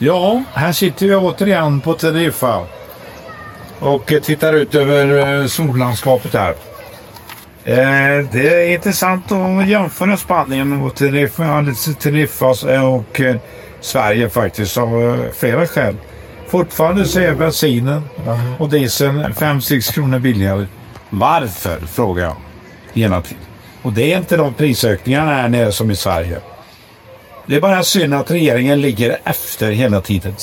Ja, här sitter vi återigen på Teneriffa. Och eh, tittar ut över eh, sollandskapet här. Eh, det är intressant att jämföra Spanien och Teneriffa, Teneriffa och eh, Sverige faktiskt av eh, flera skäl. Fortfarande så är bensinen och dieseln 5-6 kronor billigare. Varför? frågar jag hela tiden. Och det är inte de prisökningarna här nere som i Sverige. Det är bara synd att regeringen ligger efter hela tiden.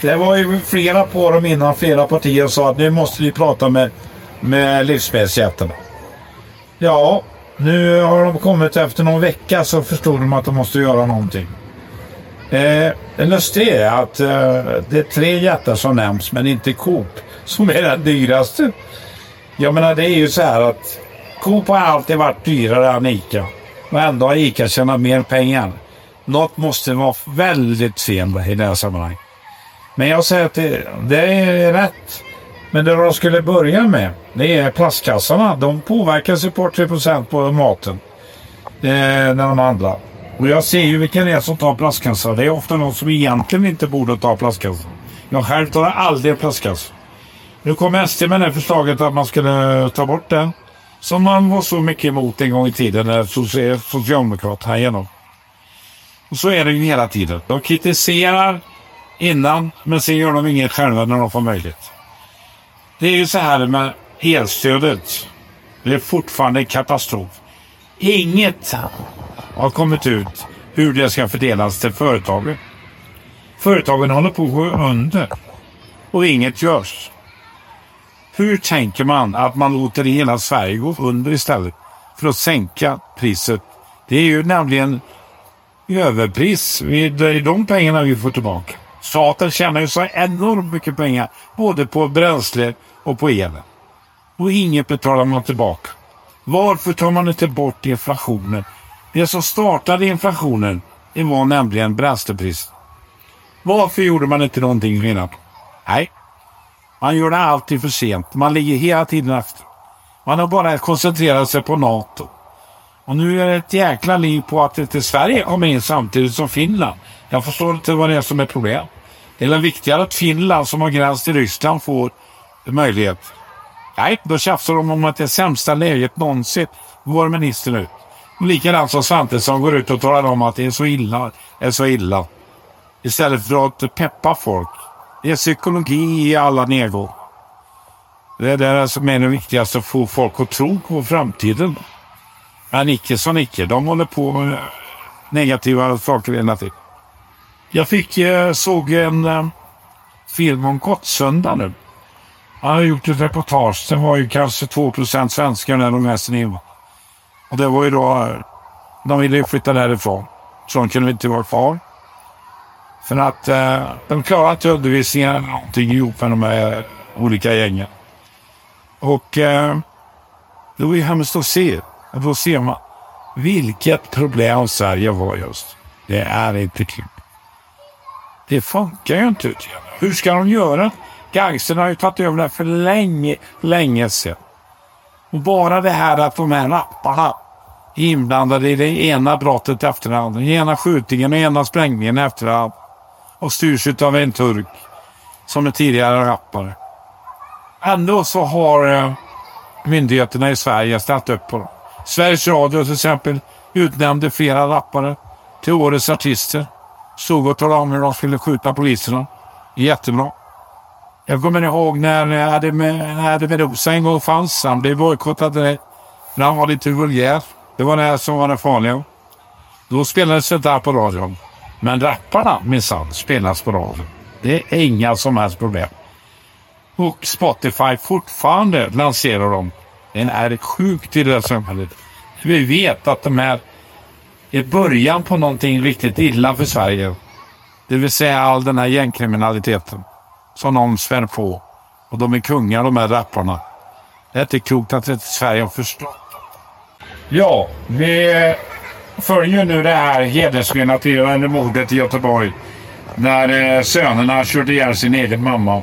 Det var ju flera på dem innan flera partier sa att nu måste vi prata med, med livsmedelsjättarna. Ja, nu har de kommit efter någon vecka så förstod de att de måste göra någonting. Eh, det lustiga är att eh, det är tre jättar som nämns men inte Coop som är den dyraste. Jag menar det är ju så här att Coop har alltid varit dyrare än Ica. Och ändå har Ica tjänat mer pengar. Något måste vara väldigt fel i det här sammanhanget. Men jag säger att det, det är rätt. Men det de skulle börja med, det är plastkassarna. De påverkas ett par, tre procent på maten. Eh, när de handlar. Och jag ser ju vilka det är som tar plastkassar. Det är ofta någon som egentligen inte borde ta plastkassar. Jag själv tar aldrig plastkassar. Nu kom SD med det förslaget att man skulle ta bort den. Som man var så mycket emot en gång i tiden när Socialdemokraterna genomförde. Så är det ju hela tiden. De kritiserar innan, men sen gör de inget själva när de får möjlighet. Det är ju så här med elstödet. Det är fortfarande en katastrof. Inget har kommit ut hur det ska fördelas till företagen. Företagen håller på att gå under och inget görs. Hur tänker man att man låter hela Sverige gå under istället för att sänka priset? Det är ju nämligen överpris. Det är de pengarna vi får tillbaka. Staten tjänar ju så enormt mycket pengar både på bränsle och på elen. Och inget betalar man tillbaka. Varför tar man inte bort inflationen? Det som startade inflationen det var nämligen bränslepriset. Varför gjorde man inte någonting redan? Nej, man gör det alltid för sent. Man ligger hela tiden efter. Man har bara koncentrerat sig på NATO. Och nu är det ett jäkla liv på att inte Sverige kommer in samtidigt som Finland. Jag förstår inte vad det är som är problem. Det är väl viktigare att Finland som har gräns till Ryssland får möjlighet. Nej, då tjafsar de om att det är sämsta läget någonsin. Vår minister nu. Likadant som Svantesson går ut och talar om att det är så illa. Är så illa. Istället för att peppa folk. Det är psykologi i alla nivåer. Det är det som är det viktigaste, att få folk att tro på framtiden. Men icke som icke. De håller på med negativa saker hela tiden. Jag fick, eh, såg en eh, film om Gottsunda nu. Han har gjort ett reportage. Det var ju kanske 2% svenskar när de läste in. Och det var ju då... Eh, de ville ju flytta därifrån. Så de kunde inte vara kvar. För att eh, de klarade inte undervisningen eller någonting ihop med de här olika gängen. Och eh, det var ju hemskt att se. Då ser man vilket problem Sverige var just. Det är inte kul. Det funkar ju inte. Ut. Hur ska de göra? Gangsterna har ju tagit över det här för länge, länge sedan. Och bara det här att de här rapparna är inblandade i det ena brottet efter det andra. Den ena skjutningen och ena sprängningen efter det andra. Och styrs av en turk som är tidigare rappare. Ändå så har eh, myndigheterna i Sverige ställt upp på dem. Sveriges Radio till exempel utnämnde flera rappare till årets artister. Stod och talade om hur de skulle skjuta poliserna. Jättebra. Jag kommer ihåg när Adi Meduza en gång fanns. Han blev bojkottad. När han var lite vulgär. Det var det som var det farliga. Då spelades det där på radion. Men rapparna minsann spelas på radion. Det är inga som helst problem. Och Spotify fortfarande lanserar dem. Den är sjukt i det här samhället. Vi vet att de här är början på någonting riktigt illa för Sverige. Det vill säga all den här gängkriminaliteten som de svär på. Och de är kungar de här rapparna. Det är inte klokt att inte Sverige har förstått. Ja, vi följer nu det här hedersrelaterade mordet i Göteborg. När eh, sönerna körde ihjäl sin egen mamma.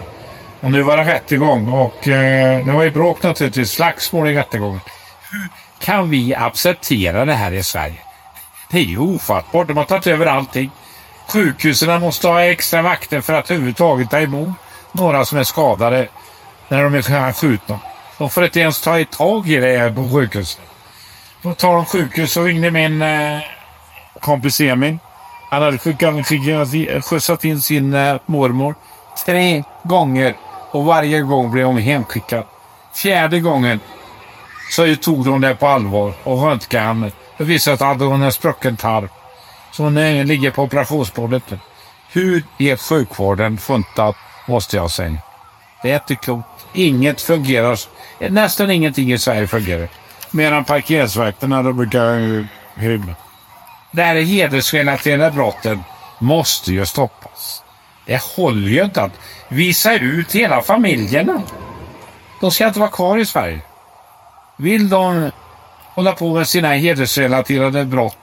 Och nu var det rättegång och eh, det var ju bråk naturligtvis. Slagsmål i rättegången. Hur kan vi acceptera det här i Sverige? Det är ju ofattbart. De har tagit över allting. Sjukhusen måste ha extra vakter för att överhuvudtaget ta emot några som är skadade när de är skjutna. De får inte ens ta i tag i det här på sjukhuset. På tal om sjukhus så ringde min eh, kompis Emil. Han hade skickat, skjutsat in sin eh, mormor tre gånger och varje gång blev hon hemskickad. Fjärde gången så tog de det på allvar och röntgade henne. Det visade sig att hon hade en sprucken tarm. Så hon ligger på operationsbordet. Hur är sjukvården funtat, måste jag säga. Det är inte klokt. Inget fungerar. Nästan ingenting i Sverige fungerar. Medan parkeringsvakterna, de brukar eh, hymla. Det här hedersrelaterade brotten måste ju stoppas. Det håller ju inte att visa ut hela familjerna. De ska inte vara kvar i Sverige. Vill de hålla på med sina hedersrelaterade brott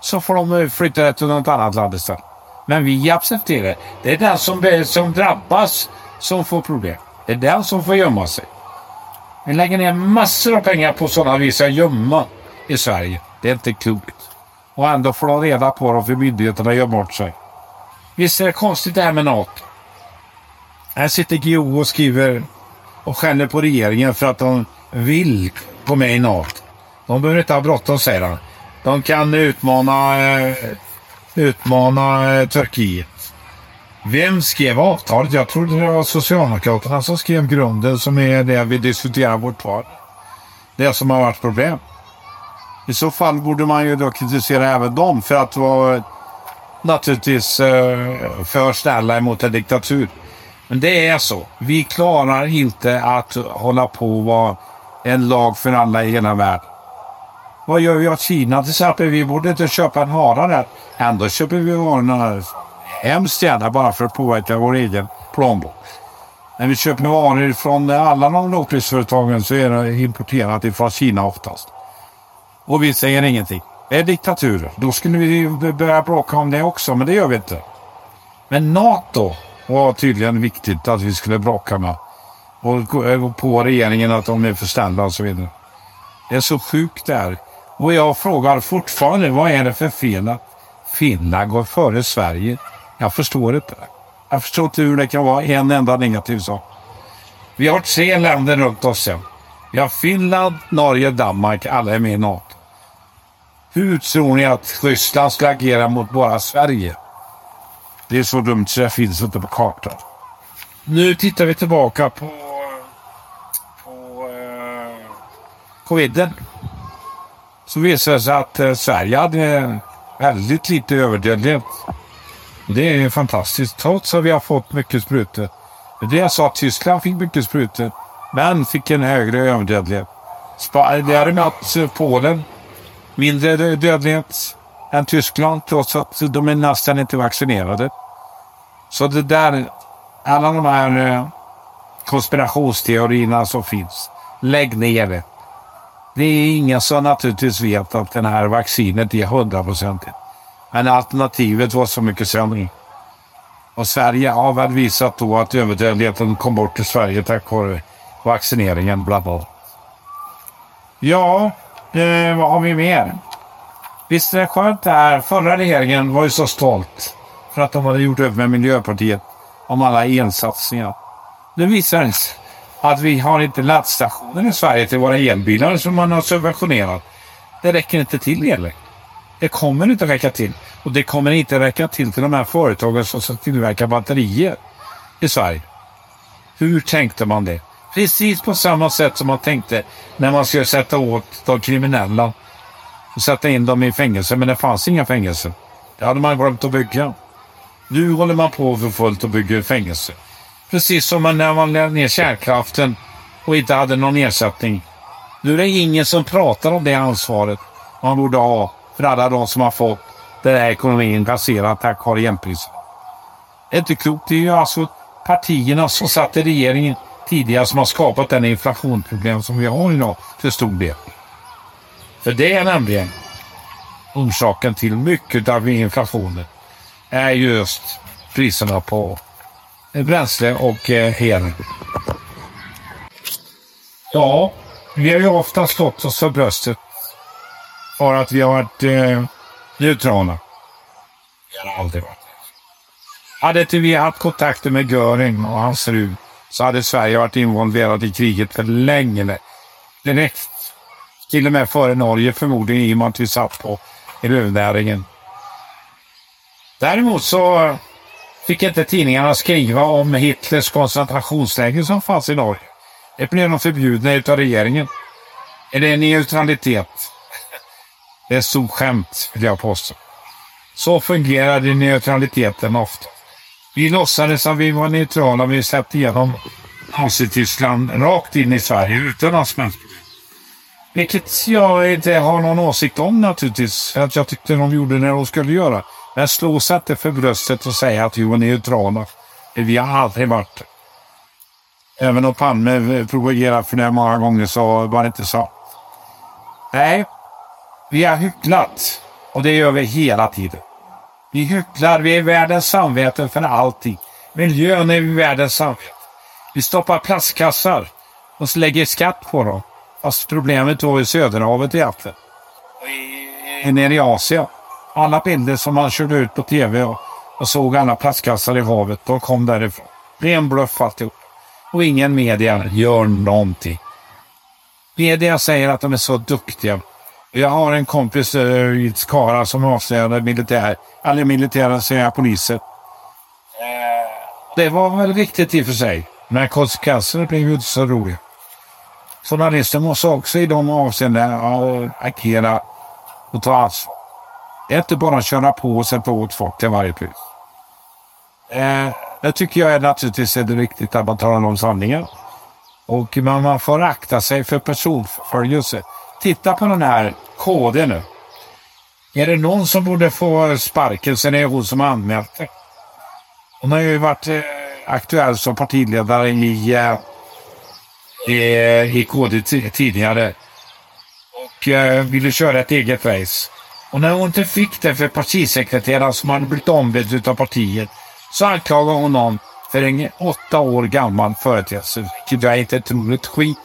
så får de eh, flytta till något annat land istället. Men vi accepterar det. är den som, som drabbas som får problem. Det är den som får gömma sig. Vi lägger ner massor av pengar på sådana vi ska gömma i Sverige. Det är inte klokt. Och ändå får de reda på dem för myndigheterna gör bort sig. Visst är det konstigt det här med NATO? Här sitter Guillou och skriver och skäller på regeringen för att de vill gå med i NATO. De behöver inte ha bråttom, säger han. De kan utmana, eh, utmana eh, Turkiet. Vem skrev avtalet? Jag trodde det var Socialdemokraterna som skrev grunden som är det vi diskuterar vårt tal. Det som har varit problem. I så fall borde man ju då kritisera även dem för att vara naturligtvis eh, för snälla emot en diktatur. Men det är så. Vi klarar inte att hålla på och vara en lag för alla i hela världen. Vad gör vi åt Kina till exempel? Vi borde inte köpa en hara där. Ändå köper vi varorna hemskt gärna bara för att påverka vår egen plånbok. När vi köper varor från alla de lågprisföretagen så är det importerat ifrån Kina oftast. Och vi säger ingenting. Det är diktaturer. Då skulle vi börja bråka om det också, men det gör vi inte. Men NATO var tydligen viktigt att vi skulle bråka med. Och eh, gå på regeringen att de är för snälla och så vidare. Det är så sjukt det här. Och jag frågar fortfarande, vad är det för fel att Finland går före Sverige? Jag förstår inte. Jag förstår inte hur det kan vara en enda negativ sak. Vi har tre länder runt oss sen. Vi har Finland, Norge, Danmark. Alla är med i NATO. Hur tror ni att Ryssland ska agera mot bara Sverige? Det är så dumt så det finns inte på kartan. Nu tittar vi tillbaka på, på eh, coviden. Så visade det sig att eh, Sverige hade väldigt lite överdödlighet. Det är fantastiskt, trots att vi har fått mycket sprutor. Det jag sa att Tyskland fick mycket sprutor, men fick en högre överdödlighet. Däremot eh, Polen, mindre dödlighet än Tyskland, trots att de är nästan inte vaccinerade. Så det där, alla de här eh, konspirationsteorierna som finns, lägg ner det. Det är ingen som naturligtvis vet att det här vaccinet är hundraprocentigt. Men alternativet var så mycket sämre. Och Sverige har väl visat då att överdödligheten kom bort till Sverige tack vare vaccineringen bland annat. Ja, eh, vad har vi mer? Visst är det skönt det här. Förra regeringen var ju så stolt för att de hade gjort upp med Miljöpartiet om alla elsatsningar. Nu visar det sig att vi har inte laddstationer i Sverige till våra elbilar som man har subventionerat. Det räcker inte till heller. Det kommer inte räcka till. Och det kommer inte räcka till till de här företagen som ska tillverka batterier i Sverige. Hur tänkte man det? Precis på samma sätt som man tänkte när man skulle sätta åt de kriminella och sätta in dem i fängelse. Men det fanns inga fängelser. Det hade man glömt att bygga. Nu håller man på för fullt och bygger fängelse. Precis som när man lade ner kärnkraften och inte hade någon ersättning. Nu är det ingen som pratar om det ansvaret man borde ha för alla de som har fått den här ekonomin raserad tack vare elpriset. Det är inte klokt. Det är ju alltså partierna som satt i regeringen tidigare som har skapat den inflationsproblem som vi har idag till stor del. För det är nämligen orsaken till mycket av inflationen är just priserna på bränsle och eh, el. Ja, vi har ju ofta slått oss för bröstet för att vi har varit eh, neutrala. Vi har aldrig varit Hade inte vi haft kontakter med Göring och hans fru så hade Sverige varit involverat i kriget för länge. Direkt. Till och med före Norge förmodligen i och med att vi satt på gruvnäringen. Däremot så fick inte tidningarna skriva om Hitlers koncentrationsläger som fanns i Norge. Det blev de förbjudna utav regeringen. Är det neutralitet? Det är stort skämt, vill jag påstå. Så fungerade neutraliteten ofta. Vi låtsades att vi var neutrala vi släppte igenom Nazityskland rakt in i Sverige utan några svenska. Vilket jag inte har någon åsikt om naturligtvis. Att jag tyckte de gjorde när de skulle göra. Men slå sig inte för bröstet och säga att vi var neutrala. Vi har aldrig varit Även om Palme propagerade för det många gånger så var det inte så. Nej, vi har hycklat. Och det gör vi hela tiden. Vi hycklar, vi är världens samvete för allting. Miljön är världens samvete. Vi stoppar plastkassar och lägger skatt på dem. Fast problemet var i Söderhavet egentligen. Och nere i Asien. Alla bilder som man körde ut på tv och, och såg alla plastkassar i havet, de kom därifrån. Ren bluff alltihop. Och ingen media gör någonting. Media säger att de är så duktiga. Jag har en kompis uh, i Skara som avslöjade militär, eller militära säger poliser. Uh, det var väl riktigt i och för sig. Men konsekvenserna blev ju inte så roliga. Journalister måste också i de avseendena uh, agera och ta ansvar. Det är inte bara att köra på och sätta åt folk till varje pris. Eh, det tycker jag är naturligtvis är det riktigt att man talar om sanningen. Och man, man får akta sig för personförföljelse. Titta på den här KD nu. Är det någon som borde få sparken så är det hon som har anmält det. Hon har ju varit eh, aktuell som partiledare i, eh, i, eh, i KD tidigare. Och eh, ville köra ett eget race. Och när hon inte fick det för partisekreteraren som hade blivit ombedd av partiet så anklagade hon någon för en åtta år gammal företeelse, vilket jag inte tror ett skit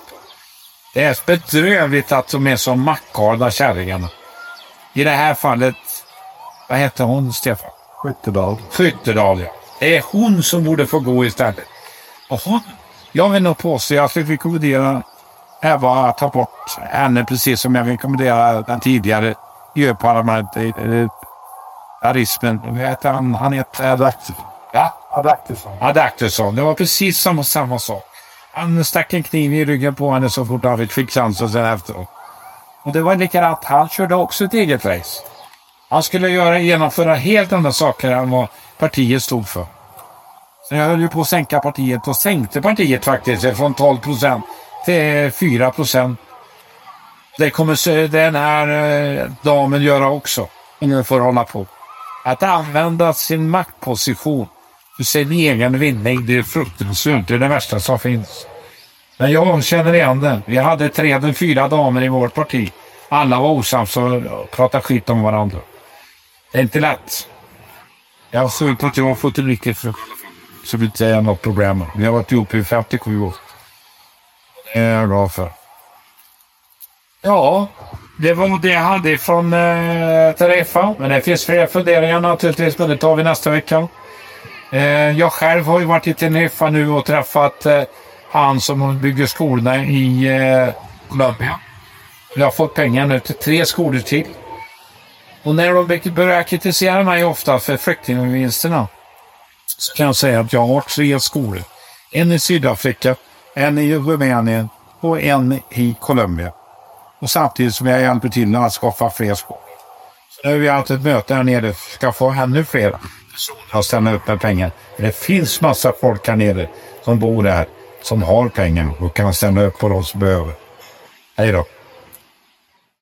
det är bedrövligt att de är så mackgalna kärringarna. I det här fallet, vad heter hon, Stefan? Skyttedal. Skyttedal, ja. Det är hon som borde få gå istället. Jaha, jag vill nog påstå, jag skulle rekommendera Eva att ta bort henne precis som jag rekommenderade den tidigare EU-parlamentarismen. Han, han heter... Ja, Adaktusson. Adaktusson. Det var precis samma, samma sak. Han stack en kniv i ryggen på henne så fort han fick chansen sen efteråt. Och det var likadant. Han körde också ett eget race. Han skulle göra, genomföra helt andra saker än vad partiet stod för. Så jag höll ju på att sänka partiet och sänkte partiet faktiskt från 12 procent till 4 procent. Det kommer den här eh, damen göra också. Ingen får hålla på. Att använda sin maktposition för sin egen vinning, det är fruktansvärt. Det är det värsta som finns. Men jag känner igen den. Vi hade tre eller fyra damer i vårt parti. Alla var osams och pratade skit om varandra. Det är inte lätt. Jag har skönt att jag har fått en riktig frukt. Så det inte är något problem. Vi har varit ihop i 57 år. Det är jag glad för. Ja, det var det jag hade från eh, Terefa. Men det finns fler funderingar naturligtvis, men det tar vi nästa vecka. Eh, jag själv har ju varit i Teneriffa nu och träffat eh, han som bygger skolorna i eh, Colombia. Jag har fått pengar nu till tre skolor till. Och när de börjar kritisera mig ofta för flyktingvinsterna så kan jag säga att jag har tre skolor. En i Sydafrika, en i Rumänien och en i Colombia. Och samtidigt som jag hjälper till att skaffa fler skolor. Så nu har vi haft ett möte här nere, ska få ännu fler personer ställa upp med pengar. Det finns massa folk här nere som bor där, som har pengar och kan stanna upp på de som behöver. Hej då!